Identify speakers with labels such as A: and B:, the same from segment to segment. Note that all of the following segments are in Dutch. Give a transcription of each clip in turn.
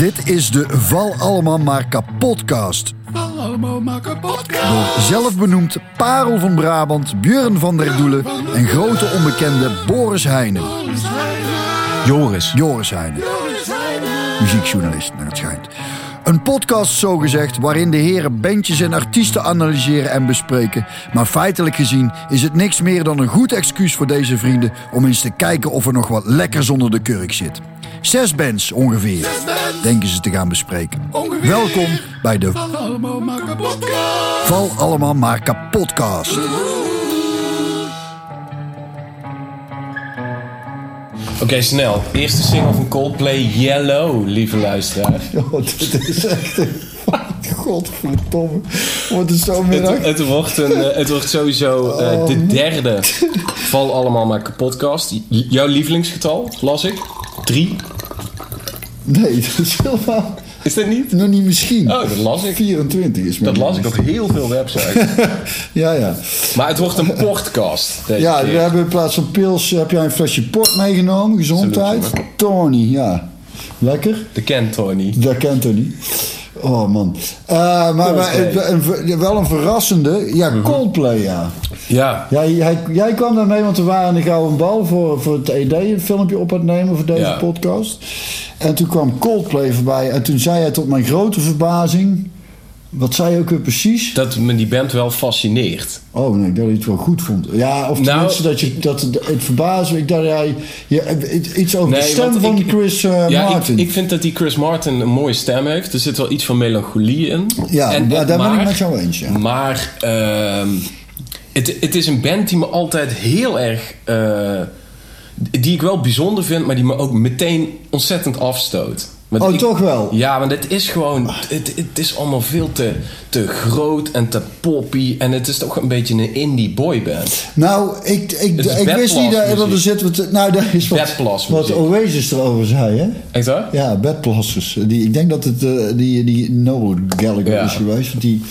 A: Dit is de Val Allemaal Maar Kapotcast.
B: Val allemaal maar kapot.
A: Door zelfbenoemd Parel van Brabant, Björn van der Doelen en grote onbekende Boris Heijnen.
C: Joris.
A: Joris Heijnen, muziekjournalist naar het schijnt. Een podcast zogezegd waarin de heren bandjes en artiesten analyseren en bespreken. Maar feitelijk gezien is het niks meer dan een goed excuus voor deze vrienden om eens te kijken of er nog wat lekkers onder de kurk zit. Zes bands ongeveer, denken ze te gaan bespreken.
B: Ongeveer.
A: Welkom bij de
B: Val allemaal maar kapot.
A: Val Allemaal Maar Kapotcast.
C: Oké, snel. Eerste single van Coldplay, Yellow, lieve luisteraar.
A: Oh, dit is echt een... Godverdomme. Wordt het zo middag?
C: Het, het, wordt een, eh, het wordt sowieso eh, de derde Val Allemaal Maar Kapotcast. J- jouw lievelingsgetal, las ik? Drie.
A: Nee, dat is helemaal...
C: Is dat niet?
A: Nog niet misschien.
C: Oh, dat las ik.
A: 24 is mijn
C: Dat las ik op heel veel websites.
A: Ja, ja.
C: Maar het wordt een podcast. Deze
A: Ja,
C: keer.
A: we hebben in plaats van pils heb jij een flesje port meegenomen. Gezondheid. Tony, ja. Lekker.
C: De Ken Tony.
A: Dat kent Tony. Oh man. Eh, maar een, wel een verrassende. Ja,
C: Mhm.
A: Coldplay, ja.
C: Ja.
A: Ja, jij, jij kwam daarmee, want we waren in de Gouden Bal voor, voor het ED een filmpje op het nemen voor deze
C: Ja.
A: podcast. En toen kwam Coldplay voorbij. En toen zei hij tot mijn grote verbazing. Wat zei je ook weer precies?
C: Dat me die band wel fascineert.
A: Oh nee, dat hij het wel goed vond. Ja, of
C: Nou,
A: tenminste dat je dat het, verbaasde. Ik dacht jij ja, iets over de stem van
C: ik-
A: Chris eh,
C: Ja, ik,
A: Martin.
C: ik vind dat die Chris Martin een mooie stem heeft. Er zit wel iets van melancholie in.
A: ja,
C: En-
A: ja, daar ben ik
C: maar-
A: met jou eens. Ja.
C: Maar ehm, het, het is een band die me altijd heel erg. eh, die ik wel bijzonder vind, maar die me ook meteen ontzettend afstoot. Want
A: Oh,
C: ik-
A: toch wel?
C: Ja, want het is gewoon. Het, het is allemaal veel te, te groot en te poppy. En het is toch een beetje een indie boyband.
A: Nou, ik, ik, ik wist niet dat, dat er zit wat. Nou, dat is wat, wat Oasis erover zei, hè?
C: Echt waar?
A: Ja, bedplassers. Die, ik denk dat het eh, die, die Noel Gallagher
C: Ja.
A: is geweest. Want die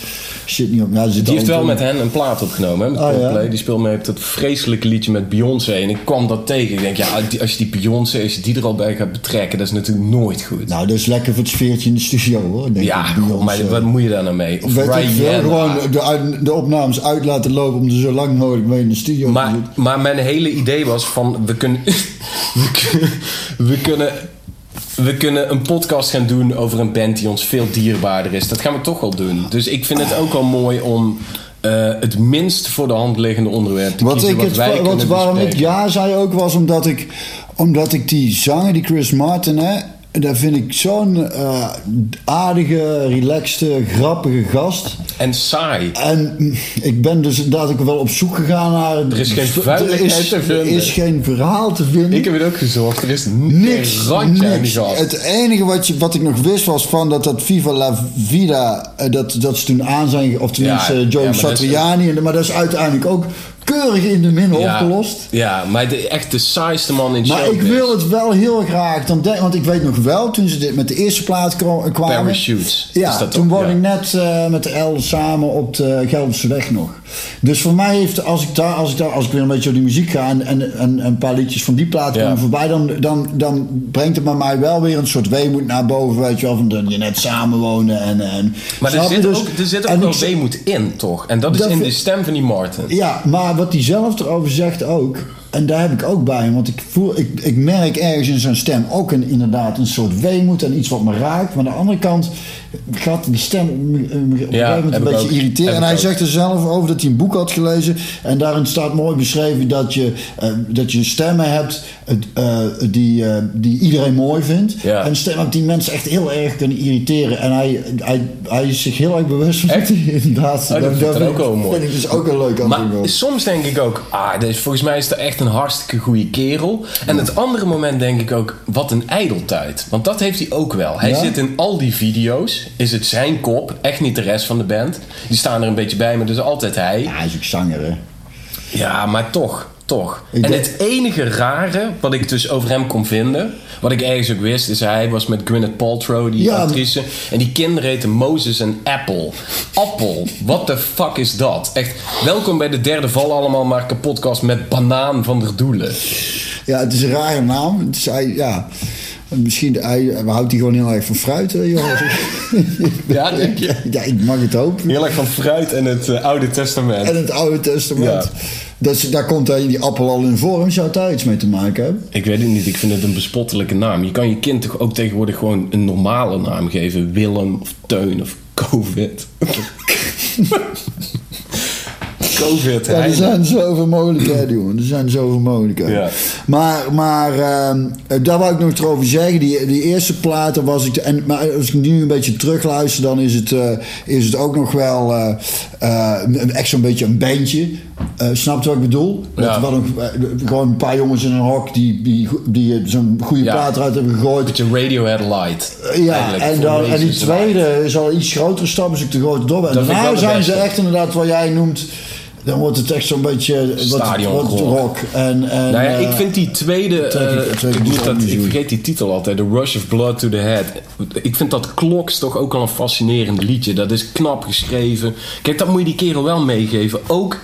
A: zit niet op. Ja, zit
C: Die heeft wel met hen een plaat opgenomen, hè, met
A: ja.
C: Coldplay. Die speelt mee op dat vreselijke liedje met Beyoncé. En ik kwam dat tegen. Ik denk, ja, als je die Beyoncé, als je die er al bij gaat betrekken, dat is natuurlijk nooit goed.
A: Nou, dat is lekker voor het sfeertje in de studio, hoor. Denk
C: ja,
A: ik,
C: maar wat moet je daar nou mee? Of
A: Weet ik veel, gewoon de, uit- de opnames uit laten lopen om er zo lang mogelijk mee in de studio te
C: Maar,
A: zitten.
C: maar mijn hele idee was van, we kunnen, we kunnen, we kunnen, we kunnen een podcast gaan doen over een band die ons veel dierbaarder is. Dat gaan we toch wel doen. Dus ik vind het ook wel mooi om eh, het minst voor de hand liggende onderwerp te
A: Wat
C: kiezen
A: ik
C: wat
A: het,
C: wij
A: wat, waarom ik ja zei ook was omdat ik, omdat ik die zanger, die Chris Martin, hè, daar vind ik zo'n eh, aardige, relaxte, grappige gast.
C: En saai.
A: En ik ben dus inderdaad ook wel op zoek gegaan naar...
C: Er is geen vuiligheid
A: is,
C: te vinden.
A: Er is geen verhaal te vinden.
C: Ik heb het ook gezocht. Er is
A: Niks,
C: aan die
A: niks.
C: gast.
A: Het enige wat, je, wat ik nog wist was van dat dat Viva La Vida, eh, dat, dat ze toen aan zijn, of tenminste
C: Ja,
A: Joe
C: ja, maar dat is-
A: Satriani, en- maar dat is uiteindelijk ook keurig in de min
C: Ja,
A: opgelost.
C: Ja, maar de, echt de saaiste man in
A: Maar ik wil het wel heel graag, dan denk, want ik weet nog wel, toen ze dit met de eerste plaat kwa- kwamen.
C: Parachutes.
A: Ja,
C: dat
A: toen woonde
C: Ja.
A: ik net eh, met de L samen op de Gelderse weg nog. Dus voor mij heeft, als ik daar, als ik daar, als ik weer een beetje op die muziek ga en, en, en, en een paar liedjes van die plaat
C: Ja.
A: komen voorbij, dan, dan, dan brengt het bij mij wel weer een soort weemoed naar boven, weet je wel, van dat je net samen wonen en. en
C: Maar er zit,
A: Dus-
C: ook, er zit ook wel weemoed in, toch? En dat is
A: Dat
C: in de stem van die Martin.
A: Ja, maar wat hij zelf erover zegt ook. En daar heb ik ook bij. Want ik, voel, ik, ik merk ergens in zijn stem ook een, inderdaad een soort weemoed en iets wat me raakt. Maar aan de andere kant gaat die stem me- op een gegeven moment een beetje irriteren. En hij
C: ook.
A: zegt er zelf over dat hij een boek had gelezen. En daarin staat mooi beschreven dat je, eh, dat je stemmen hebt eh, eh, die, eh, die iedereen mooi vindt.
C: Ja.
A: En stemmen die mensen echt heel erg kunnen irriteren. En hij, hij, hij is zich heel erg bewust van
C: Echt?
A: dat inderdaad...
C: Oh, dat vind ik ook wel mooi.
A: vind ik dus ook een leuk
C: Maar
A: antwoord.
C: soms denk ik ook, ah, dus volgens mij is er echt een hartstikke goede kerel. En het andere moment denk ik ook, wat een ijdeltijd. Want dat heeft hij ook wel. Hij zit in al die video's, is het zijn kop, echt niet de rest van de band. Die staan er een beetje bij, maar dus altijd hij.
A: Ja, hij is ook zanger, hè?
C: Ja, maar toch, toch.
A: Ik
C: en
A: denk-
C: het enige rare wat ik dus over hem kon vinden, wat ik ergens ook wist, is hij was met Gwyneth Paltrow, die
A: Ja,
C: actrice. En die kinderen heten Moses en Apple. Apple, what the fuck is dat? Echt, welkom bij de derde Val Allemaal maar podcast met Banaan van der Doelen.
A: Ja, het is een rare naam. Het is, ja. Misschien hij, houdt hij gewoon heel erg van fruit, hè.
C: Ja, denk je?
A: ja, ik mag het hopen.
C: Heel erg van fruit en het eh, Oude Testament.
A: En het Oude Testament.
C: Ja.
A: Dat is- daar komt hij, die appel al in vorm. Zou daar iets mee te maken hebben?
C: Ik weet het niet, ik vind het een bespottelijke naam. Je kan je kind toch ook tegenwoordig gewoon een normale naam geven. Willem of Teun of Covid. Covid,
A: Ja, er zijn zoveel mogelijkheden, jongen. Er zijn zoveel mogelijkheden.
C: Ja.
A: Maar, maar ehm, eh, daar wou ik nog over zeggen. Die, die eerste platen was ik... En, maar als ik nu een beetje terugluister... dan is het, eh, is het ook nog wel een- echt zo'n beetje een bandje. Snap je wat ik bedoel?
C: Ja.
A: eh, gewoon een paar jongens in een hok... die, die, die zo'n goede
C: Ja.
A: plaat eruit hebben gegooid.
C: Beetje Radiohead light.
A: Ja, en, dan, en die tweede is al iets grotere stap, is ook de grote dobbel. En
C: ik
A: daarna zijn ze echt inderdaad wat jij noemt. Dan wordt het echt zo'n beetje
C: Stadionrock.
A: wat rock. En, en,
C: Nou ja, ik
A: eh,
C: vind die tweede.
A: trek ik-
C: eh,
A: ik
C: ik,
A: dus
C: dat, ik vergeet die titel altijd: The Rush of Blood to the Head. Ik vind dat Kloks toch ook al een fascinerend liedje. Dat is knap geschreven. Kijk, dat moet je die kerel wel meegeven. Ook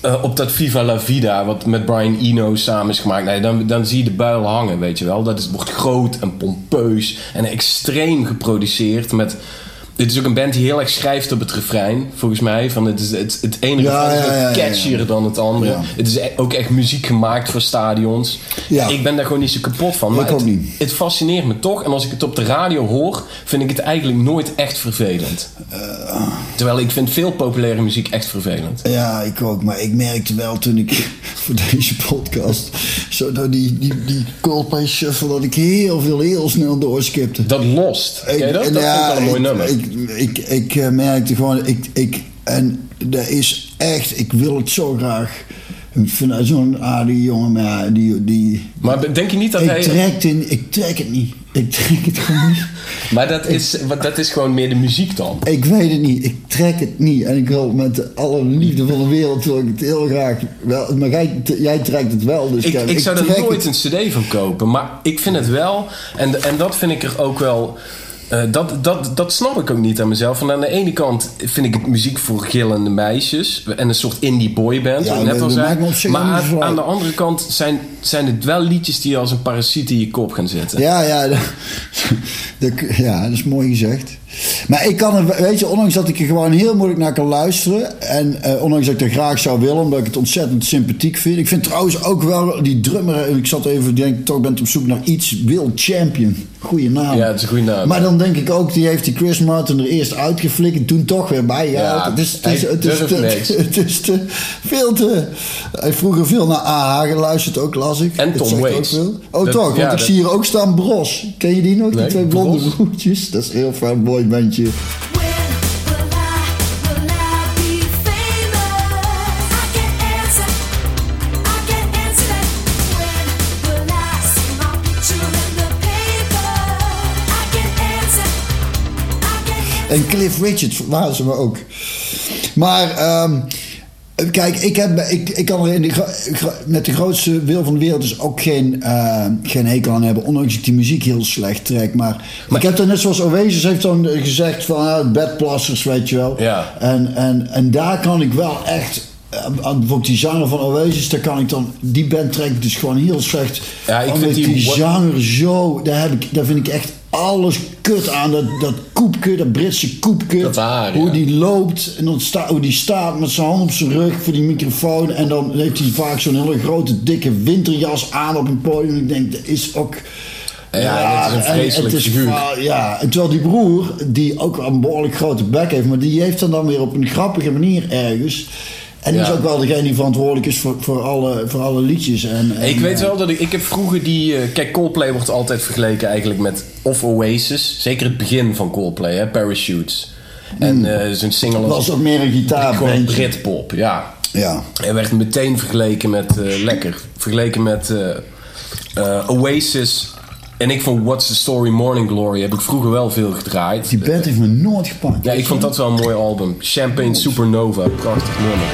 C: eh, op dat Viva la Vida, wat met Brian Eno samen is gemaakt. Nee, dan, dan zie je de buil hangen, weet je wel. Dat is, wordt groot en pompeus en extreem geproduceerd met. Dit is ook een band die heel erg schrijft op het refrein, volgens mij. Van het, is, het, het ene
A: Ja,
C: refrein is
A: ja,
C: wat
A: ja,
C: catchier dan het andere. Het is e- ook echt muziek gemaakt voor stadions.
A: Ja.
C: Ik ben daar gewoon niet zo kapot van.
A: Ik
C: Maar
A: ook
C: het,
A: niet.
C: het fascineert me toch. En als ik het op de radio hoor, vind ik het eigenlijk nooit echt vervelend.
A: Eh.
C: Terwijl ik vind veel populaire muziek echt vervelend.
A: Ja, ik ook. Maar ik merkte wel toen ik voor deze podcast... zo door die, die, die Coldplay shuffle... dat ik heel veel heel snel doorskipte.
C: Dat lost. Dat? Dat
A: en
C: vind ik wel een mooi
A: ik,
C: nummer.
A: Ik, ik, ik, eh, merkte gewoon, ik, ik, en dat is echt, ik wil het zo graag. Ik vind dat zo'n aardige jongen, maar ja, die, die,
C: maar denk je niet dat
A: ik,
C: hij...
A: trek het, ik trek het niet. Ik trek het gewoon niet.
C: Maar dat is, wat- dat is gewoon meer de muziek dan.
A: Ik weet het niet. Ik trek het niet. En ik wil met alle liefde van de wereld wil ik het heel graag wel. Maar jij, jij trekt het wel. Dus
C: Ik, ik zou er nooit
A: het.
C: een cd van kopen. Maar ik vind het wel... En, en dat vind ik er ook wel... eh, dat, dat, dat snap ik ook niet aan mezelf. Want aan de ene kant vind ik het muziek voor gillende meisjes. En een soort indie boyband,
A: Ja,
C: net al zei. Maar aan, de andere kant zijn, zijn het wel liedjes die als een parasiet in je kop gaan zitten.
A: Ja, ja, dat, dat- ja, dat is mooi gezegd. Maar ik kan er, weet je, ondanks dat ik er gewoon heel moeilijk naar kan luisteren. En eh, ondanks dat ik dat graag zou willen, omdat ik het ontzettend sympathiek vind. Ik vind trouwens ook wel die drummer, ik zat even, denk toch ben op zoek naar iets. Will Champion. Goeie naam.
C: Ja, het is een goede naam.
A: Maar dan denk ik ook, die heeft die Chris Martin er eerst uitgeflikkerd, toen toch weer bij. Ja,
C: Ja,
A: het is, het is, het te, het is te, veel te... Hij vroeger veel naar AH geluisterd ook, las ik.
C: En Tom Waits.
A: Oh
C: Dat-
A: toch, want
C: ja,
A: ik
C: dat-
A: zie hier ook staan Bros. Ken je die nog? Die
C: Nee,
A: twee blonde broertjes. Dat is heel fijn
D: answer.
A: En Cliff Richard verbaasde me ook. Maar ehm, kijk, ik, heb, ik, ik kan er in de, met de grootste wil van de wereld dus ook geen, eh, geen hekel aan hebben. Ondanks ik die muziek heel slecht trek. Maar, ik heb dan net zoals Oasis heeft dan gezegd van ah, bedplassers, weet je wel.
C: Ja.
A: En, en, en daar kan ik wel echt... eh, Bijvoorbeeld die zanger van Oasis, daar kan ik dan... Die band trek ik dus gewoon heel slecht.
C: Ja, ik vind die-
A: die zanger zo... Daar, heb ik, daar vind ik echt alles kut aan. Dat, dat koepke, dat Britse koepke.
C: Dat haar,
A: Hoe
C: ja.
A: die loopt en dan sta, hoe die staat met zijn hand op zijn rug voor die microfoon. En dan heeft hij vaak zo'n hele grote dikke winterjas aan op een podium. Ik denk, dat is ook...
C: Ja, dat is een
A: en
C: vreselijk
A: het is
C: figuur.
A: va- Ja, en terwijl die broer, die ook een behoorlijk grote bek heeft... maar die heeft dan dan weer op een grappige manier ergens... En die
C: Ja.
A: is ook wel degene die verantwoordelijk is voor, voor, alle, voor alle liedjes. En, en,
C: Ik weet
A: eh,
C: wel dat ik... Ik heb vroeger die... eh, kijk, Coldplay wordt altijd vergeleken eigenlijk met... Of Oasis. Zeker het begin van Coldplay, hè. Parachutes. En eh zijn single als...
A: was ook meer een
C: Gewoon
A: gitaarbandje.
C: Britpop, ja.
A: Ja.
C: Hij werd meteen vergeleken met... lekker. Vergeleken met Oasis. En ik vond What's the Story Morning Glory... heb ik vroeger wel veel gedraaid.
A: Die band heeft me nooit gepakt.
C: Ja, ik vond dat wel een mooi album. Champagne Supernova. Prachtig nummer.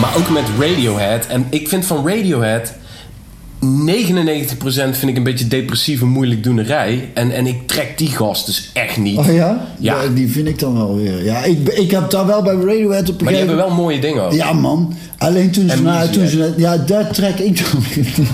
C: Maar ook met Radiohead. En ik vind van Radiohead... 99% vind ik een beetje depressieve moeilijkdoenerij. En, en ik trek die gast dus echt niet.
A: Oh ja?
C: Ja.
A: Die vind ik dan wel weer. Ja, ik, ik heb daar wel bij Radiohead op
C: Maar die hebben wel mooie dingen ook.
A: Ja, man. Alleen toen ze, toen ze... Ja, daar trek ik dan niet.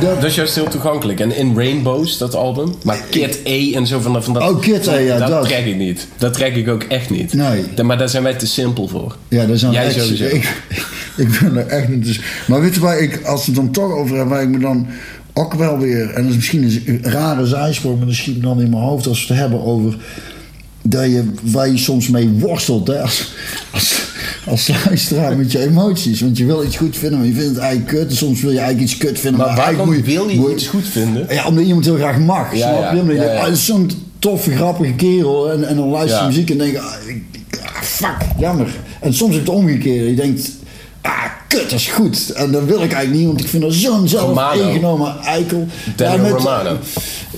A: Dat,
C: Dat is juist heel toegankelijk. En in Rainbows, dat album. Maar Kid A en zo van, van dat...
A: Oh, Kid A, ja,
C: dat.
A: dat.
C: trek ik niet. Dat trek ik ook echt niet.
A: Nee.
C: Maar daar zijn wij te simpel voor.
A: ja, dan
C: Jij
A: echt...
C: sowieso.
A: Ik, ik ben er echt niet... Dus, maar weet je waar ik, als we het dan toch over hebben, waar ik me dan ook wel weer... En dat is misschien een rare zijsprong, maar dat schiet me dan in mijn hoofd als we het hebben over... Dat je, waar je soms mee worstelt hè, als, als, als luisteraar met je emoties. Want je wil iets goed vinden, maar je vindt het eigenlijk kut. En soms wil je eigenlijk iets kut vinden.
C: Maar
A: eigenlijk
C: waarom
A: moet
C: wil je iets goed vinden?
A: Ja, omdat iemand heel graag mag.
C: Ja,
A: snap je? Omdat je
C: Ja, ja.
A: ah, zo'n toffe, grappige kerel. En, en dan luister je muziek en denk je, ah, ik- ah, fuck, jammer. En soms is het omgekeerd. Je denkt, ah, kut, dat is goed. En dat wil ik eigenlijk niet, want ik vind dat zo'n zelf ingenomen eikel.
C: Romano.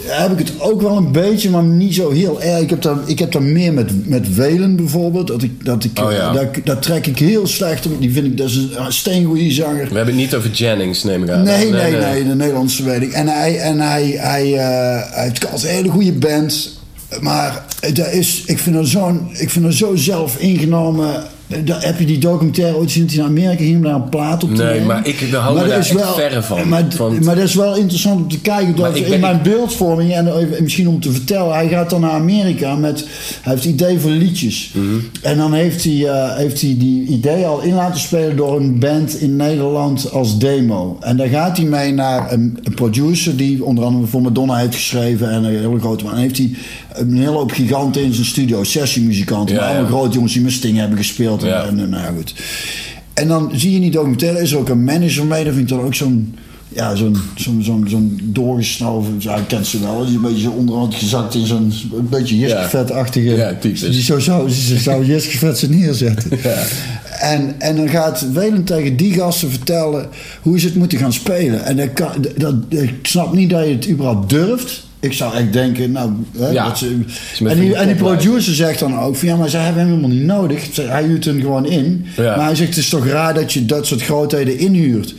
A: heb ik het ook wel een beetje, maar niet zo heel erg. Ik heb daar, ik heb daar meer met, met Welen bijvoorbeeld. Dat ik, dat ik,
C: Oh ja.
A: daar, daar trek ik heel slecht op. Die vind ik, dat is een steengoeie zanger.
C: We hebben het niet over Jennings, neem ik aan.
A: Nee, nee, nee, de Nederlandse weet ik. En hij, en hij, hij, eh, hij heeft altijd een hele goede band. Maar dat is, ik vind dat zo'n, ik vind dat zo zelf ingenomen. Daar heb je die documentaire ooit gezien dat hij naar Amerika ging om daar een plaat op te
C: Nee,
A: nemen?
C: maar ik hou daar
A: is
C: echt verre van.
A: Maar, maar dat is wel interessant om te kijken. Dat in
C: ben-
A: mijn beeldvorming en misschien om te vertellen. Hij gaat dan naar Amerika met... Hij heeft idee voor liedjes.
C: Mhm.
A: En dan heeft hij, eh, heeft hij die idee al in laten spelen door een band in Nederland als demo. En daar gaat hij mee naar een, een producer die onder andere voor Madonna heeft geschreven. En een hele grote man. En heeft hij een hele hoop giganten in zijn studio. Sessiemuzikanten.
C: Ja.
A: allemaal grote jongens die met Sting hebben gespeeld. En,
C: Ja.
A: en, nou ja, goed. En dan zie je die documentaire, is er ook een manager mee. Dat vind ik dan ook zo'n... Ja, zo'n zo'n zo'n zo'n doorgesnoven... Ja, ik ken ze wel. Die is een beetje zo onderhand gezakt in zo'n... Een beetje Jiske-vet-achtige...
C: Ja, typisch.
A: Die zo zou, ze zou Jiske-vet ze neerzetten. En, en dan gaat Welen tegen die gasten vertellen... hoe ze het moeten gaan spelen. En dat kan, dat, ik snap niet dat je het überhaupt durft... Ik zou echt denken, nou... Hè,
C: Ja,
A: dat ze, en, die, en die producer zegt dan ook van... ja, maar ze hebben hem helemaal niet nodig. Hij huurt hem gewoon in.
C: Ja.
A: Maar hij zegt, het is toch raar dat je dat soort grootheden inhuurt.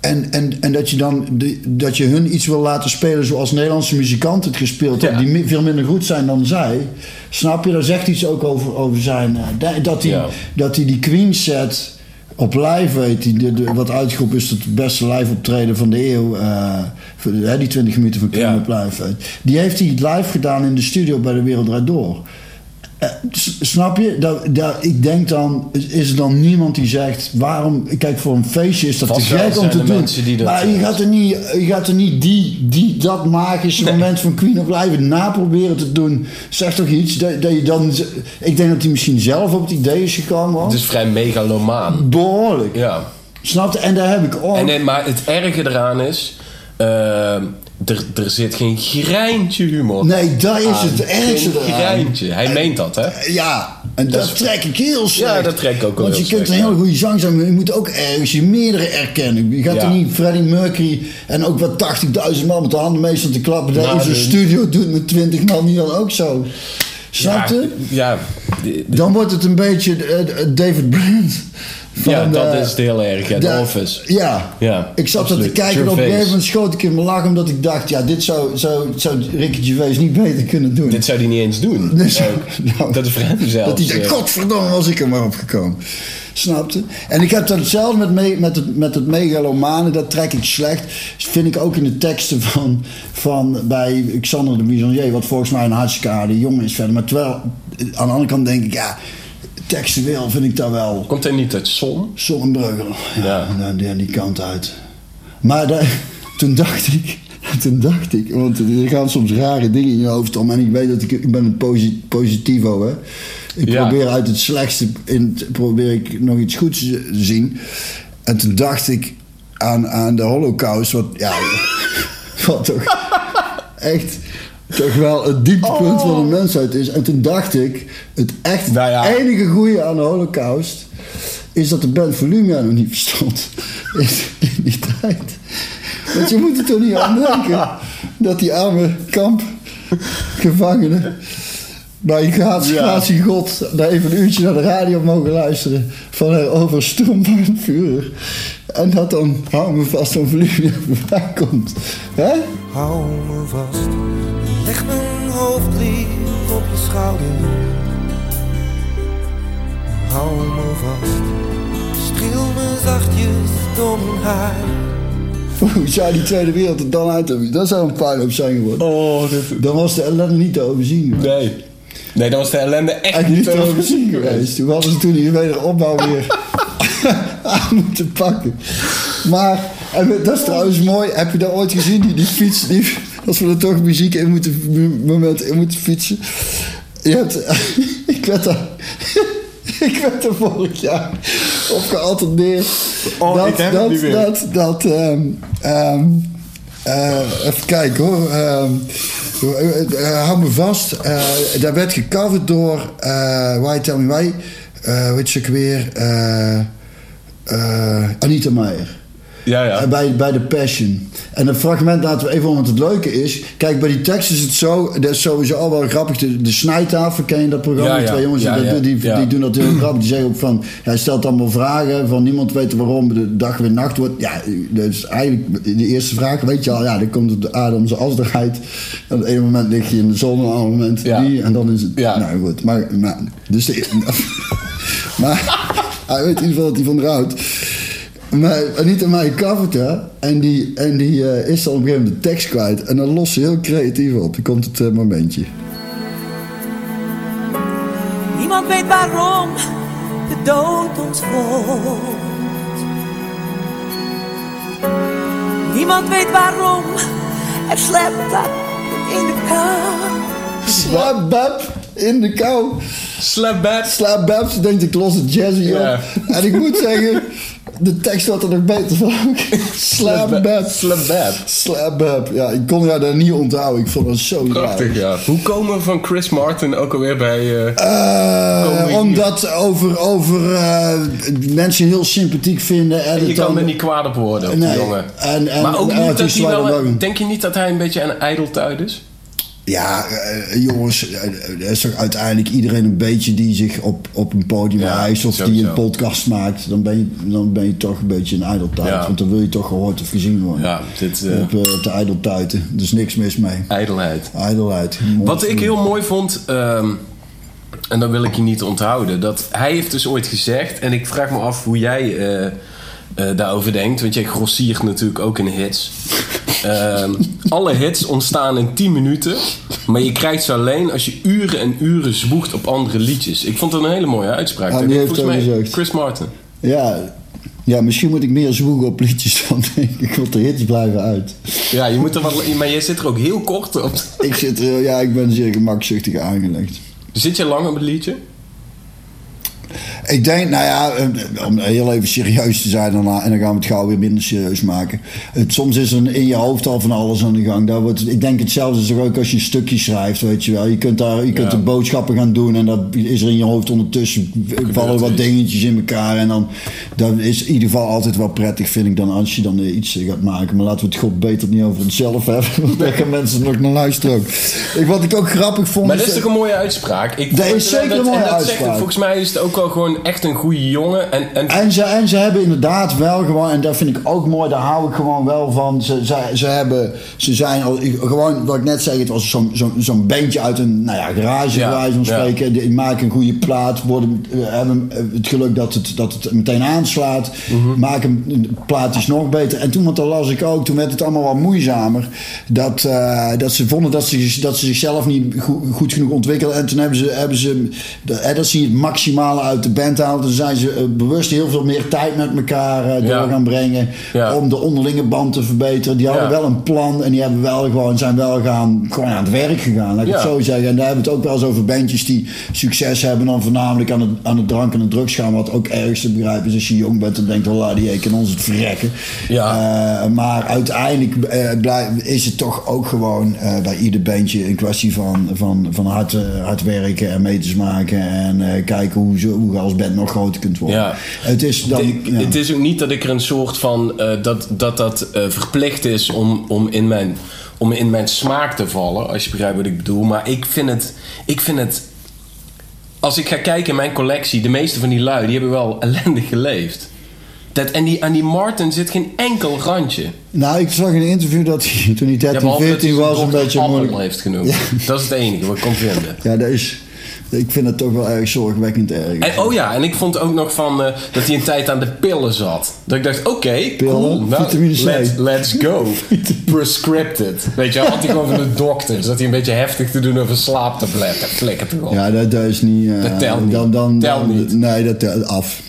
A: En, en, en dat je dan de, dat je hun iets wil laten spelen zoals Nederlandse muzikanten het gespeeld hebben...
C: Ja.
A: die mi- veel minder goed zijn dan zij. Snap je? Daar zegt iets ook over, over zijn... eh, da- dat hij dat hij die Queen set op live weet... Die, de, de- wat uitgeroepen is het beste live optreden van de eeuw... voor de- hè, die 20 minuten van
C: Ja.
A: op live weet. Die heeft hij live gedaan in de studio bij de Wereld Draait Door. Snap je? Dat, dat, ik denk dan, is- er dan niemand die zegt... waarom... Kijk, voor een feestje is dat
C: Vast
A: te gek om te doen.
C: mensen die dat,
A: maar je
C: eh,
A: gaat er niet, je gaat er niet die, die, dat magische moment van Queen of Live naproberen te doen. Zeg toch iets dat, dat je dan... Ik denk dat hij misschien zelf op het idee is gekomen.
C: Het is vrij megalomaan.
A: Behoorlijk.
C: Ja.
A: Snap je? En daar heb ik ook...
C: En, nee, maar het erge eraan is... ehm, er, er zit geen greintje humor
A: Nee, dat is
C: aan.
A: het ergste
C: Geen greintje. Hij meent dat, hè?
A: Ja, en dat,
C: is-
A: trek ik heel slecht.
C: dat trek ik ook wel
A: Want je kunt een
C: ja.
A: hele goede zang zijn, maar je moet ook ergens je meerdere erkennen. Je gaat
C: Ja.
A: er niet Freddie Mercury en ook wat 80.000 man met de handen meestal te klappen. Dat
C: Nou,
A: in zo'n
C: de-
A: studio doet met 20 man die dan ook zo. Snap je?
C: Ja, ja,
A: Dan wordt het een beetje eh, David Brand. Van,
C: ja, dat is het heel erg. Ja,
A: de-
C: Office.
A: Ja.
C: Ja,
A: ik zat er te kijken en op een gegeven moment schoot ik in mijn lach omdat ik dacht, ja, dit zou, zou, zou Ricky Gervais niet beter kunnen doen.
C: Dit zou hij niet eens doen.
A: Dus- nou,
C: dat is voor hem zelfs.
A: Dat hij
C: eh,
A: godverdomme was ik er maar opgekomen. Snapte? En ik heb dat hetzelfde met, me, met, het, met het megalomane, dat trek ik slecht. Vind ik ook in de teksten van, van bij Xander de Bisonnier, wat volgens mij een hartstikke aardige jongen is verder. Maar terwijl, aan de andere kant denk ik, ja, textueel vind ik dat wel
C: Komt hij niet uit Zon?
A: Sonnenbreugel. Ja,
C: Ja.
A: daar die kant uit. Maar daar- toen dacht ik, toen dacht ik, want er gaan soms rare dingen in je hoofd om. En ik weet dat ik, ik ben een posi- positivo, hè. Ik
C: Ja.
A: probeer uit het slechtste, in, het- probeer ik nog iets goeds te zien. En toen dacht ik aan, aan de holocaust, wat, ja, wat toch echt toch wel het dieptepunt van de mensheid is. En toen dacht ik, het echt
C: Nou ja.
A: enige goede aan de holocaust is dat de band Volumia nog niet bestond. In, die tijd. Want je moet er toch niet aan denken dat die arme kampgevangenen bij een gratie, God daar even een uurtje naar de radio mogen luisteren van een overstroombaar vuur. En dat dan, hou me vast, van Volumia voorbij komt. Hè?
E: Hou me vast, leg mijn hoofd lief op je schouder. Hou me vast, streel me zachtjes door mijn haar.
A: Hoe zou die Tweede Wereld er dan uit hebben? Dat zou een puinhoop zijn geworden.
C: Oh, dit...
A: Dan was de ellende niet te overzien. geweest.
C: Nee. Nee, dan was de ellende echt,
A: Echt
C: niet te overzien geweest.
A: geweest. Toen hadden ze toen die wederopbouw weer aan moeten pakken. Maar, en dat is trouwens mooi. Heb je dat ooit gezien? Die, die fiets, die, als we er toch muziek in moeten, moment in moeten fietsen. Je hebt, ik werd daar, ik werd er vorig jaar op geattendeerd.
C: Oh, ik heb het
A: dat,
C: niet meer.
A: Dat, dat, ehm, ehm, eh, even kijken hoor. Ehm, eh, eh, hou me vast. Eh daar werd gecoverd door eh Why Tell Me Why. Weet je ook weer? Anita Meijer.
C: Ja, ja.
A: Eh, Bij, bij de Passion. En het fragment laten we even om, want het leuke is... Kijk, bij die tekst is het zo... Dat is sowieso al wel grappig. De, de snijtafel, ken je dat programma?
C: Ja,
A: Die
C: ja.
A: twee jongens,
C: Ja,
A: die, die, doen dat heel grappig. Die zeggen ook van... Hij stelt allemaal vragen van niemand weet waarom de dag weer nacht wordt. Ja, dus eigenlijk de eerste vraag, weet je al... Ja, dan komt het de aarde om zijn as draait. En op het ene moment lig je in de zon, op het andere moment die. En dan is het... Nou goed, maar... maar dus de, maar hij weet in ieder geval dat hij van haar Maar Anita Meijer covert en die, en die eh, is dan op een gegeven moment de tekst kwijt. En dan lost ze heel creatief op. Dan komt het eh, momentje.
F: Niemand weet waarom de dood ons volgt. Niemand weet waarom er slept in de kou.
A: Slaap Bab in de kou.
C: Slap bad.
A: Slaap Bab, ze denkt ik los het jazzy op. En ik moet zeggen, de tekst wordt er nog beter van ook. Slaap Bab.
C: Slap bad.
A: Slaap Bab. Ja, ik kon haar daar niet onthouden. Ik vond dat zo
C: Prachtig,
A: raar.
C: ja. Hoe komen we van Chris Martin ook alweer bij... hier?
A: omdat over, over eh, mensen heel sympathiek vinden. En
C: je
A: het
C: kan
A: dan-
C: er niet kwaad op worden, op die jongen.
A: En- en-
C: maar ook niet dat hij wel... Denk je niet dat hij een beetje een ijdeltuit is?
A: Ja, eh, jongens, eh, er is toch uiteindelijk iedereen een beetje die zich op, op een podium
C: Ja,
A: of die een podcast maakt. Dan ben je, dan ben je toch een beetje een ijdeltuit.
C: Ja.
A: Want dan wil je toch gehoord of gezien worden.
C: Ja, dit... eh,
A: Op, op de ijdeltuiten. Is niks mis mee.
C: ijdelheid.
A: Ijdelheid.
C: Wat ik heel mooi vond, ehm, en dat wil ik je niet onthouden, dat hij heeft dus ooit gezegd, en ik vraag me af hoe jij daarover denkt, want jij grossiert natuurlijk ook in hits. Ehm, alle hits ontstaan in 10 minuten, maar je krijgt ze alleen als je uren en uren zwoegt op andere liedjes. Ik vond dat een hele mooie uitspraak.
A: Ja,
C: Dat
A: wie
C: heeft mij
A: gezegd?
C: Chris Martin.
A: Ja, ja, misschien moet ik meer zwoegen op liedjes dan denk ik. Want de hits blijven uit.
C: Ja, je moet er wat, maar jij zit er ook heel kort op.
A: Ik zit er, ja, ik ben zeer gemakzuchtig aangelegd.
C: Zit je lang op het liedje?
A: Ik denk, nou ja, eh, om heel even serieus te zijn daarna, en dan gaan we het gauw weer minder serieus maken. Het, soms is er in je hoofd al van alles aan de gang. Daar wordt, ik denk hetzelfde is ook als je een stukje schrijft, weet je wel. Je kunt, daar, je kunt
C: Ja.
A: er boodschappen gaan doen en dat is er in je hoofd ondertussen. vallen wat dingetjes in elkaar. En dan dat is in ieder geval altijd wel prettig, vind ik, dan als je dan eh, iets gaat maken. Maar laten we het god beter niet over onszelf hebben, want daar gaan mensen nog naar luisteren ook. Ik, wat ik ook grappig vond...
C: Maar dat
A: is-
C: toch een mooie uitspraak? Ik
A: Dat is zeker een
C: en
A: mooie
C: dat zegt-
A: uitspraak.
C: volgens mij is het ook wel gewoon echt een goede jongen. En, en,
A: En ze, en ze hebben inderdaad wel gewoon, en dat vind ik ook mooi, daar hou ik gewoon wel van. Ze, ze, ze, hebben, ze zijn al, gewoon, wat ik net zei, het was zo'n zo'n zo'n bandje uit een nou ja, garage,
C: Ja,
A: wijze van
C: ja.
A: spreken. Die maken een goede plaat, worden, hebben het geluk dat het, dat het meteen aanslaat.
C: Mhm.
A: Maken een plaat is nog beter. En toen, want dat las ik ook, toen werd het allemaal wat moeizamer. Dat, eh, dat ze vonden dat ze, dat ze zichzelf niet goed, goed genoeg ontwikkelden. En toen hebben ze, hebben ze eh, dat ze het maximale uit de band Toen zijn ze eh, bewust heel veel meer tijd met elkaar eh, door
C: Ja.
A: gaan brengen.
C: Ja.
A: Om de onderlinge band te verbeteren. Die hadden wel een plan en die hebben wel gewoon, zijn wel gaan, gewoon aan het werk gegaan. Laat ik het zo zeggen. En daar hebben we het ook wel eens over bandjes die succes hebben. Dan voornamelijk aan het, aan het drank en het drugs gaan. Wat ook ergens te begrijpen is als je jong bent. Dan denkt ah, die kan ons het verrekken.
C: Ja.
A: Eh, maar uiteindelijk is het toch ook gewoon bij ieder bandje een kwestie van, van, van hard, hard werken en meters maken. En kijken hoe, ze, hoe als als band nog groter kunt worden.
C: Ja.
A: Het is dan... Ja.
C: Het is ook niet dat ik er een soort van. eh, dat dat, dat eh, verplicht is om, om, in mijn, om in mijn smaak te vallen. Als je begrijpt wat ik bedoel. Maar ik vind het. Ik vind het als ik ga kijken in mijn collectie, de meeste van die lui, die hebben wel ellendig geleefd. Dat, en die, aan die Martin zit geen enkel randje.
A: Nou, ik zag in een interview dat hij toen hij 13,
C: behalve dat
A: 14
C: hij
A: was,
C: zijn
A: een beetje moeilijk.
C: heeft genoemd. Dat is het enige wat ik kon vinden.
A: Ja, dat is... Ik vind het toch wel erg zorgwekkend erg.
C: En, oh ja, en ik vond ook nog van eh, dat hij een tijd aan de pillen zat. Dat ik dacht, oké, cool. Nou,
A: Vitamine C.
C: let's, go. Prescripted. Weet je, had hij gewoon van de dokter. Zat hij een beetje heftig te doen over slaaptabletten. Flikker toch. Ja,
A: Ja, dat, dat is niet... eh,
C: Dat telt niet.
A: Dan, dan, dan-
C: niet.
A: Nee, dat telt af.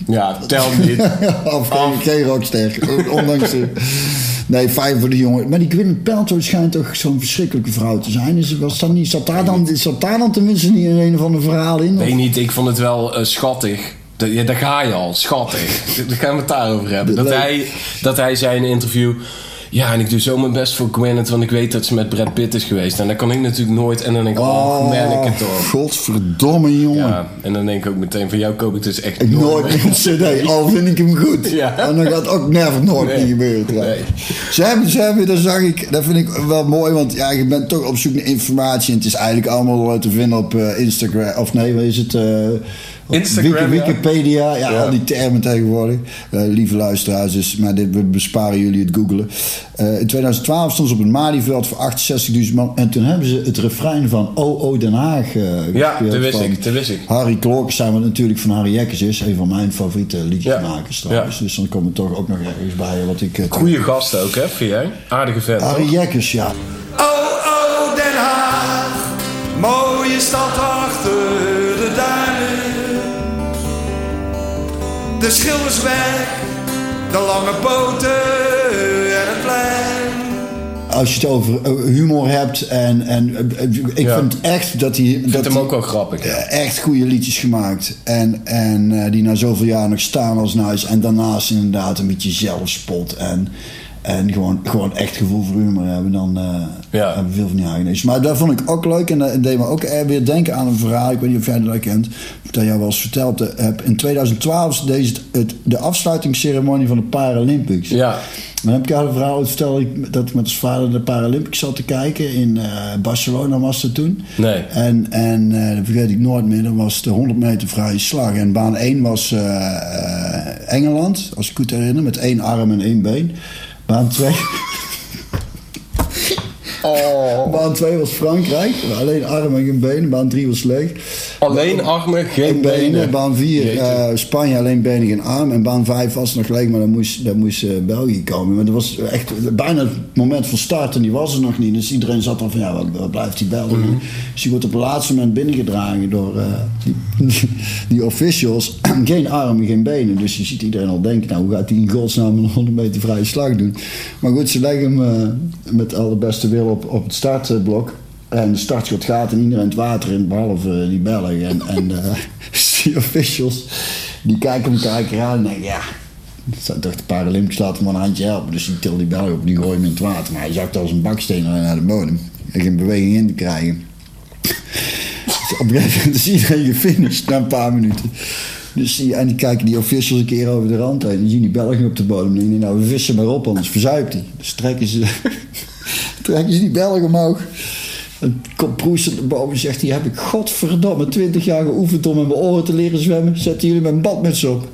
C: tel niet.
A: af, geen, geen rockster. Ondanks de... Nee, fijn voor de jongen. Maar die Gwyneth Paltrow schijnt toch zo'n verschrikkelijke vrouw te zijn. Is, was dat niet, zat, daar dan, zat daar dan tenminste niet in een van de verhalen in?
C: Weet niet, ik vond het wel eh, schattig. Dat, ja, daar ga je al, schattig. Daar gaan we het daarover hebben. Dat hij, dat hij zei in een interview... Ja, en ik doe zo mijn best voor Gwyneth, want ik weet dat ze met Brad Pitt is geweest. En dat kan ik natuurlijk nooit. En dan denk ik, oh, man, ik het toch.
A: godverdomme jongen.
C: Ja, en dan denk ik ook meteen, van jou koop ik dus echt
A: Ik nooit een cd, al vind ik hem goed.
C: Ja.
A: En dan gaat ook never nooit
C: Nee.
A: niet gebeuren.
C: Nee.
A: Ze hebben, ze hebben, dat zag ik, dat vind ik wel mooi, want ja, je bent toch op zoek naar informatie. En het is eigenlijk allemaal te vinden op eh, Instagram, of nee, wat is het? eh,
C: Instagram.
A: Wikipedia, ja,
C: Ja.
A: al die termen tegenwoordig. Eh, lieve luisteraars, dus, maar dit, we besparen jullie het googelen. Eh, in 2012 stond ze op het Malieveld voor 68.000 man. En toen hebben ze het refrein van O.O. Den Haag eh
C: Ja,
A: gespeeld
C: dat wist
A: van
C: ik, dat wist ik.
A: Harry Klokers zijn wat natuurlijk van Harry Jekkers is. Een van mijn favoriete liedjesmakers
C: Ja.
A: trouwens.
C: Ja.
A: Dus dan komt er toch ook nog ergens bij wat ik...
C: Goeie gast ook, hè, vind jij? Aardige vent.
A: Harry? Jekkers, ja.
E: Oh, oh, Den Haag, mooie stad achter De schildersweg, de lange boten en het plein.
A: Als je het over eh, humor hebt en... en eh, eh, ik
C: Ja.
A: vind echt dat hij...
C: Ik vind
A: dat
C: hem ook wel grappig. ja.
A: echt goede liedjes gemaakt. En, en die na zoveel jaar nog staan als nice. En daarnaast inderdaad een beetje zelfspot. En, en gewoon, gewoon echt gevoel voor humor hebben. Dan eh
C: Ja.
A: hebben we veel van die eigenheden. Maar dat vond ik ook leuk. En dat deed me ook eh, weer denken aan een verhaal. Ik weet niet of jij dat kent. Dat jij wel eens verteld hebt. In 2012 deed het, het, de afsluitingsceremonie van de Paralympics.
C: Ja.
A: Dan heb ik jou een verhaal verteld dat ik met als vader de Paralympics zat te kijken. In eh, Barcelona was dat toen.
C: Nee.
A: En, en dat vergeet ik nooit meer. Dat was de 100 meter vrije slag. En baan 1 was Engeland, als ik goed herinner. Met één arm en één been. Baan 2...
C: Oh.
A: Baan 2 was Frankrijk. Alleen arm en geen benen. Baan 3 was leeg.
C: Alleen armen, geen
A: benen.
C: benen.
A: Baan 4
C: Jeetje.
A: eh, Spanje alleen benen en arm. En baan 5 was nog leeg, maar dan moest, dan moest eh, België komen. Maar dat was echt bijna het moment van start en die was er nog niet. Dus iedereen zat dan van ja, wat, wat blijft die België?
C: Mhm.
A: Dus die wordt op het laatste moment binnengedragen door eh, die, die officials. geen armen, geen benen. Dus je ziet iedereen al denken, nou hoe gaat hij in godsnaam een 100 meter vrije slag doen? Maar goed, ze leggen hem met alle beste wil op, op het startblok. En de startschot gaat en iedereen het water in, behalve eh, die Belgen. En, en eh, die officials, die kijken elkaar aan en denken, ja... Dat zijn toch de Paralympics laten maar een handje helpen. Dus die til die Belgen op, die gooien hem in het water. Maar hij zakt als een baksteen naar de bodem. En geen beweging in te krijgen. Dus op een gegeven moment is iedereen gefinished na een paar minuten. Dus die, en die kijken die officials een keer over de rand heen. En zien die Belgen op de bodem. En die denken, nou we vissen maar op, anders verzuipt hij. Dus trekken ze, trekken ze die Belgen omhoog. En komt proestend boven en zegt hij... heb ik godverdomme twintig jaar geoefend om in mijn oren te leren zwemmen. Zetten jullie mijn badmuts op.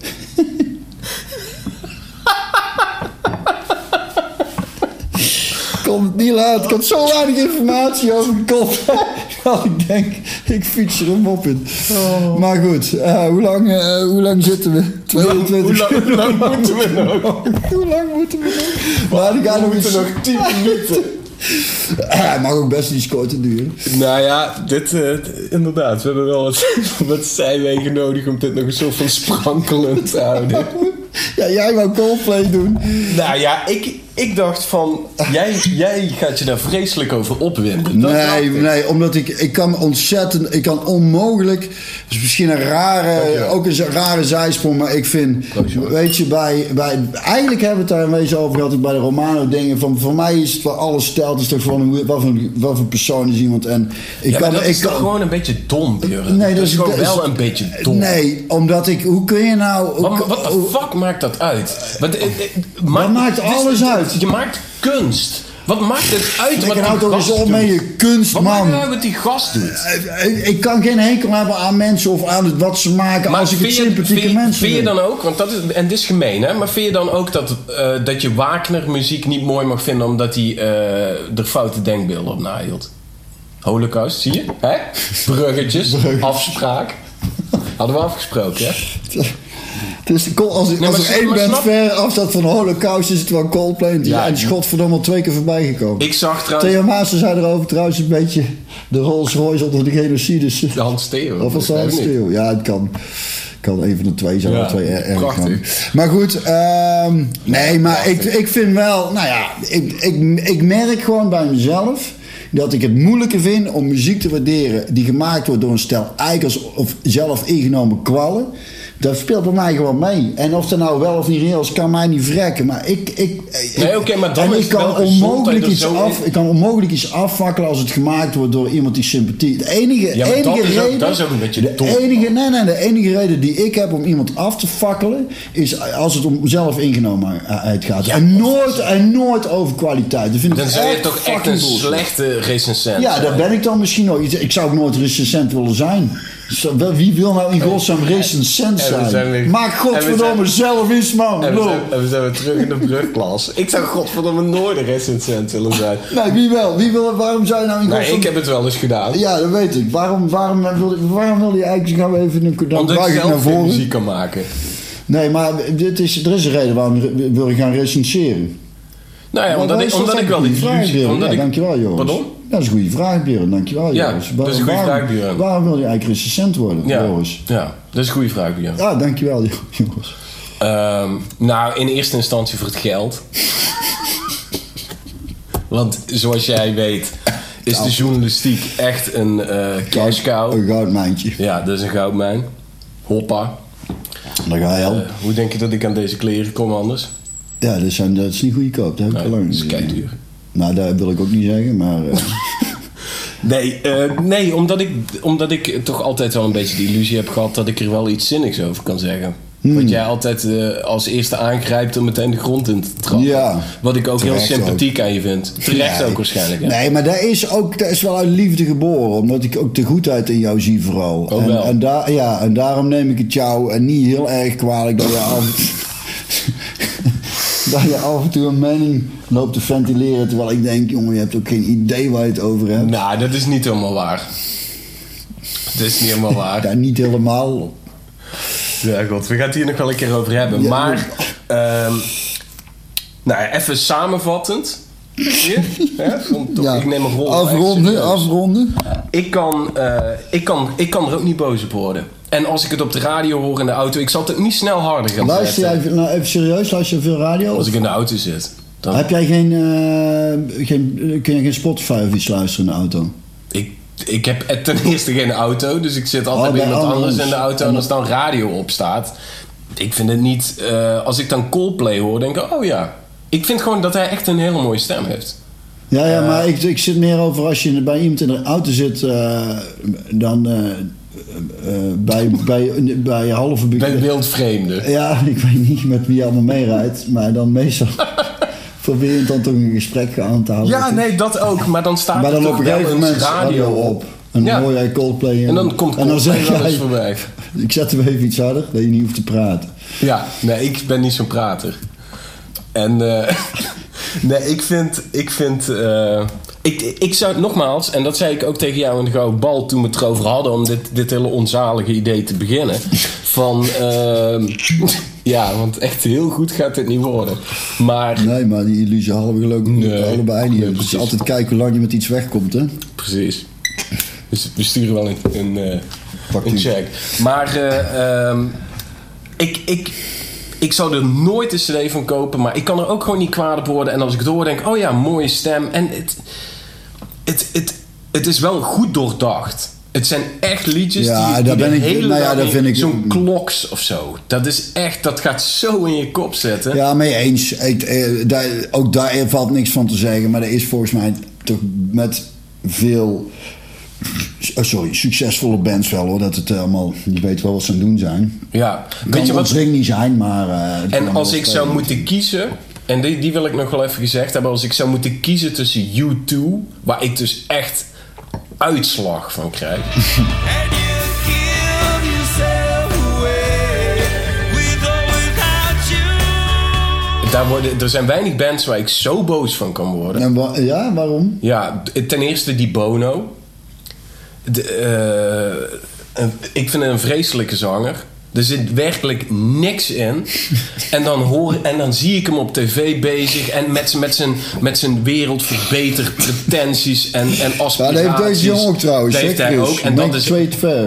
A: Komt het niet uit. Ik had zo weinig informatie over de kop. dat ik denk, ik fiets er hem op in. Maar goed, eh, hoe, lang, eh, hoe lang zitten we? 22
C: Hoe lang, hoe lang moeten we nog?
A: Hoe lang moeten we nog? Maar ik ga nog
C: 10 minuten.
A: Hij mag ook best iets korter duren.
C: Nou ja, dit, eh, inderdaad. We hebben wel wat, wat zijwegen nodig om dit nog een soort van sprankelend te houden.
A: Ja, jij wou Coldplay doen.
C: Nou ja, ik, ik dacht van, jij, jij gaat je daar vreselijk over opwinden. Dat
A: Nee,
C: ik.
A: nee, omdat ik, ik kan ontzettend, ik kan onmogelijk, dat is misschien een rare,
C: Dankjewel.
A: ook een rare zijsprong, maar ik vind,
C: Dankjewel.
A: weet je, bij, bij, eigenlijk hebben we het daar een beetje over gehad, bij de Romano dingen, van voor mij is het wel alles stelt, is toch hoe- wat voor, wat voor persoon is iemand en ik
C: Ja,
A: kan,
C: dat
A: ik
C: is toch
A: kan,
C: gewoon een beetje dom, Björn?
A: Nee,
C: dat is gewoon
A: dat
C: wel een beetje dom.
A: Nee, omdat ik, hoe kun je nou, hoe-
C: Wat, wat de
A: hoe-
C: fuck maakt dat uit? Wat, eh, eh,
A: maakt alles uit?
C: Je maakt kunst. Wat maakt het uit wat
A: ik hou toch eens op met je kunst,
C: Wat maakt
A: man.
C: het uit wat die gast doet?
A: Ik, ik kan geen hekel hebben aan mensen of aan het, wat ze maken als ik het sympathieke
C: je-
A: mensen
C: Vind je dan ook, want dat is, en dit is gemeen hè, maar vind je dan ook dat, eh, dat je Wagner muziek niet mooi mag vinden omdat hij eh er foute denkbeelden op nahield? Holocaust, zie je? Hè? Bruggetjes, afspraak. Hadden we afgesproken, hè?
A: Is, als ik,
C: Nee,
A: als er één band
C: snap-
A: ver afstaat van de holocaust is het wel Coldplay. En die
C: Ja,
A: ja, is godverdomme al twee keer voorbij gekomen.
C: Ik zag trouwens
A: Theo Maassen zei erover trouwens een beetje de Rolls Royce onder de genocides.
C: Hans Theo.
A: Of was
C: niet.
A: stil? Ja, het kan. kan een van de twee zijn,
C: Ja,
A: twee er- erg
C: prachtig.
A: gaan. Maar goed, ehm, nee, maar ik, ik vind wel, nou ja, ik, ik, ik merk gewoon bij mezelf dat ik het moeilijker vind om muziek te waarderen die gemaakt wordt door een stel eikels of zelf ingenomen kwallen. Dat speelt bij mij gewoon mee. En of dat nou wel of niet reëel is, kan mij niet vrekken. Maar ik... ik, ik
C: Nee, oké, maar dan
A: en
C: is
A: ik
C: het
A: kan onmogelijk
C: je
A: iets af,
C: in-
A: ik kan onmogelijk iets als het gemaakt wordt door iemand die sympathie... De enige,
C: Ja,
A: enige
C: dat is ook-
A: reden...
C: dat is ook een beetje
A: de enige, nee, nee, de enige reden die ik heb om iemand af te fakkelen... is als het om zelf ingenomenheid gaat. en, nooit, en nooit over kwaliteit. Dat vind ik
C: Dan zou je
A: echt
C: toch echt een slechte recensent
A: Ja,
C: zijn.
A: daar ben ik dan misschien nog. Ik zou ook nooit recensent willen zijn. Wie wil nou in godsnaam recensent
C: zijn
A: zijn? Maak godverdomme zelf iets, man.
C: En we, zijn, en we zijn weer terug in de brugklas. Ik zou godverdomme nooit een recensent willen zijn.
A: Nee, wie wel? Wie wil, waarom zou je nou in
C: Nee,
A: godsnaam...
C: ik heb het wel eens gedaan.
A: Ja, dat weet ik. Waarom, waarom, wil, waarom wil je eigenlijk... Gaan we even een, dan
C: Omdat ik zelf muziek kan maken.
A: Nee, maar dit is, er is een reden waarom wil je gaan recenseren.
C: Nou ja, omdat
A: dat
C: ik,
A: is
C: omdat ik wel die
A: vraag, ja,
C: ik,
A: dankjewel, Joris.
C: Pardon?
A: Ja, dat is een goede vraag, Björn. Dankjewel,
C: Ja,
A: Joris.
C: dat is een goede
A: Waarom-
C: vraag, Björn.
A: Waarom wil je eigenlijk recensent worden,
C: Ja,
A: Joris?
C: ja, dat is een goede vraag, Björn.
A: Ja, dankjewel, Joris.
C: Ehm, nou, in eerste instantie voor het geld. Want zoals jij weet, is de journalistiek echt een eh cash cow.
A: Een goudmijntje.
C: Ja, dat is een goudmijn. Hoppa.
A: Daar ga je al.
C: Eh, hoe denk je dat ik aan deze kleren kom anders?
A: Ja, dat, zijn, dat is niet goedkoop. Dat heb ik al lang
C: dat is keiduur.
A: Nou, dat wil ik ook niet zeggen, maar... eh,
C: Nee, eh, nee omdat, ik, omdat ik toch altijd wel een beetje de illusie heb gehad dat ik er wel iets zinnigs over kan zeggen.
A: Hmm.
C: Want jij altijd eh, als eerste aangrijpt om meteen de grond in te trappen.
A: Ja.
C: Wat ik ook
A: Terecht
C: heel sympathiek aan je vind. Terecht
A: Nee.
C: ook waarschijnlijk.
A: Nee, maar dat is ook dat is wel uit liefde geboren. Omdat ik ook de goedheid in jou zie vooral.
C: Ook
A: en,
C: wel.
A: En, daar, ja, en daarom neem ik het jou en niet heel erg kwalijk dat je af, dat je af en toe een mening loopt te ventileren. Terwijl ik denk, jongen, je hebt ook geen idee waar je het over hebt.
C: Nou, dat is niet helemaal waar. Dat is niet helemaal waar.
A: Ja, niet helemaal.
C: Ja, god, we gaan het hier nog wel een keer over hebben.
A: Ja,
C: maar, ehm, nou ja, even samenvattend. Zie je? Hè? Om toch-
A: Ja.
C: Ik neem een rol.
A: Afronden, afronden.
C: Ik kan, eh, ik, kan, ik kan er ook niet boos op worden. En als ik het op de radio hoor in de auto, ik zal het niet snel harder gaan
A: Luister jij,
C: zetten.
A: nou even serieus, luister je veel radio?
C: Als ik in de auto zit. Dan,
A: Heb jij geen, eh, geen, kun je geen Spotify of iets luisteren in de auto?
C: ik, ik heb ten eerste geen auto, dus ik zit altijd
A: Oh,
C: bij
A: bij
C: iemand anders
A: anderen.
C: in de auto. En als dan radio op staat, ik vind het niet... eh, als ik dan Coldplay hoor, denk ik, oh ja. Ik vind gewoon dat hij echt een hele mooie stem heeft.
A: Ja, ja, maar ik, ik zit meer over als je bij iemand in de auto zit, eh, dan eh, eh, bij, bij, bij halve...
C: Bij wildvreemden.
A: Ja, ik weet niet met wie je allemaal meerijdt, maar dan meestal probeer je dan toch een gesprek aan te houden.
C: Ja, nee, dat ook. Maar dan staat
A: Maar
C: er
A: dan
C: toch
A: op een gegeven moment
C: radio op.
A: En dan
C: Ja.
A: hoor jij Coldplay.
C: En dan komt
A: en dan zeg jij,
C: voorbij.
A: ik zet hem even iets harder, dat je niet hoeft te praten.
C: Ja, nee, ik ben niet zo'n prater. En eh, nee, ik vind. Ik, vind eh, ik, ik zou nogmaals, en dat zei ik ook tegen jou in de Gouden Bal toen we het erover hadden om dit, dit hele onzalige idee te beginnen. Van ehm, ja, want echt heel goed gaat dit niet worden. Maar
A: Nee, maar die illusie hadden we geloof ik
C: Nee.
A: allebei niet.
C: Nee,
A: dus
C: precies.
A: altijd kijken hoe lang je met iets wegkomt, hè?
C: precies. Dus we sturen wel een, een, eh, een check. Maar eh, ehm, ik, ik, ik zou er nooit een cd van kopen, maar ik kan er ook gewoon niet kwaad op worden. En als ik het hoor, denk ik, oh ja, mooie stem. En het, het, het, het is wel goed doordacht. Het zijn echt liedjes
A: Ja,
C: die, die de
A: ik-
C: hele
A: nou ja,
C: in-
A: vind ik-
C: Zo'n kloks of zo. Dat is echt, dat gaat zo in je kop zetten.
A: Ja, mee eens. Ik, eh, daar, ook daar valt niks van te zeggen. Maar er is volgens mij toch met veel... oh, sorry, succesvolle bands wel hoor. Dat het allemaal... Je weet wel wat ze aan het doen zijn.
C: Ja,
A: Kan
C: weet je wat?
A: ding niet zijn, maar... eh, het
C: En als ik zou moeten kiezen, en die, die wil ik nog wel even gezegd hebben, als ik zou moeten kiezen tussen U2, waar ik dus echt uitslag van krijg.
E: And you give yourself away with or without you.
C: Daar worden, er zijn weinig bands waar ik zo boos van kan worden.
A: En wa- ja, waarom?
C: Ja, ten eerste die Bono. De, eh, een- ik vind het een vreselijke zanger. Er zit werkelijk niks in. En dan, hoor, en dan zie ik hem op tv bezig. En met, met, zijn, met zijn wereldverbeterpretenties en, en aspiraties.
A: Ja, dat heeft deze jongen ook trouwens,
C: Dat heeft hij ook. En dat is,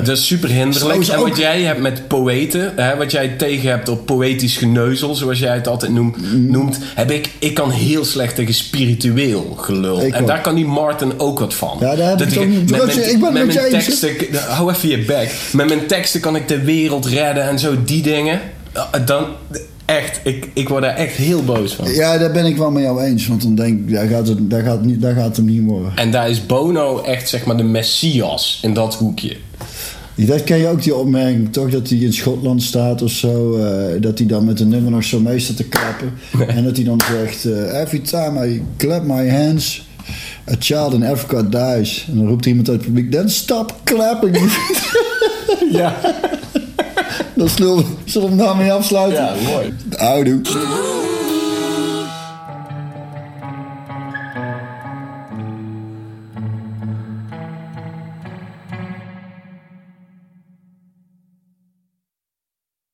C: dat is super hinderlijk. En wat jij hebt met poëten, hè, wat jij tegen hebt op poëtisch geneuzel, zoals jij het altijd noemt,
A: Mm.
C: noemt heb ik, ik kan heel slecht tegen spiritueel gelul.
A: Ik
C: en
A: ook.
C: daar kan die Martin ook wat van.
A: Ja, daar heb
C: Dat
A: ik ook niet-
C: met,
A: ik
C: met,
A: ben
C: met
A: met
C: mijn teksten, hou even je bek. Met mijn teksten kan ik de wereld redden en zo die dingen. Eh, Dan, echt, ik, ik word daar echt heel boos van.
A: Ja, daar ben ik wel met jou eens. Want dan denk ik, daar gaat het, daar gaat niet, daar gaat het hem niet worden.
C: En daar is Bono echt zeg maar de messias in dat hoekje.
A: Dat ken je ook, die opmerking, toch? Dat hij in Schotland staat of zo. eh, dat hij dan met een nummer nog zo mee staat te klappen. En dat hij dan zegt... eh, Every time I clap my hands... A child in Africa dies. En dan roept iemand uit het publiek... Then stop clapping.
C: Ja,
A: dan zullen we, zullen we hem daarmee afsluiten.
C: ja mooi.
A: Houdoe.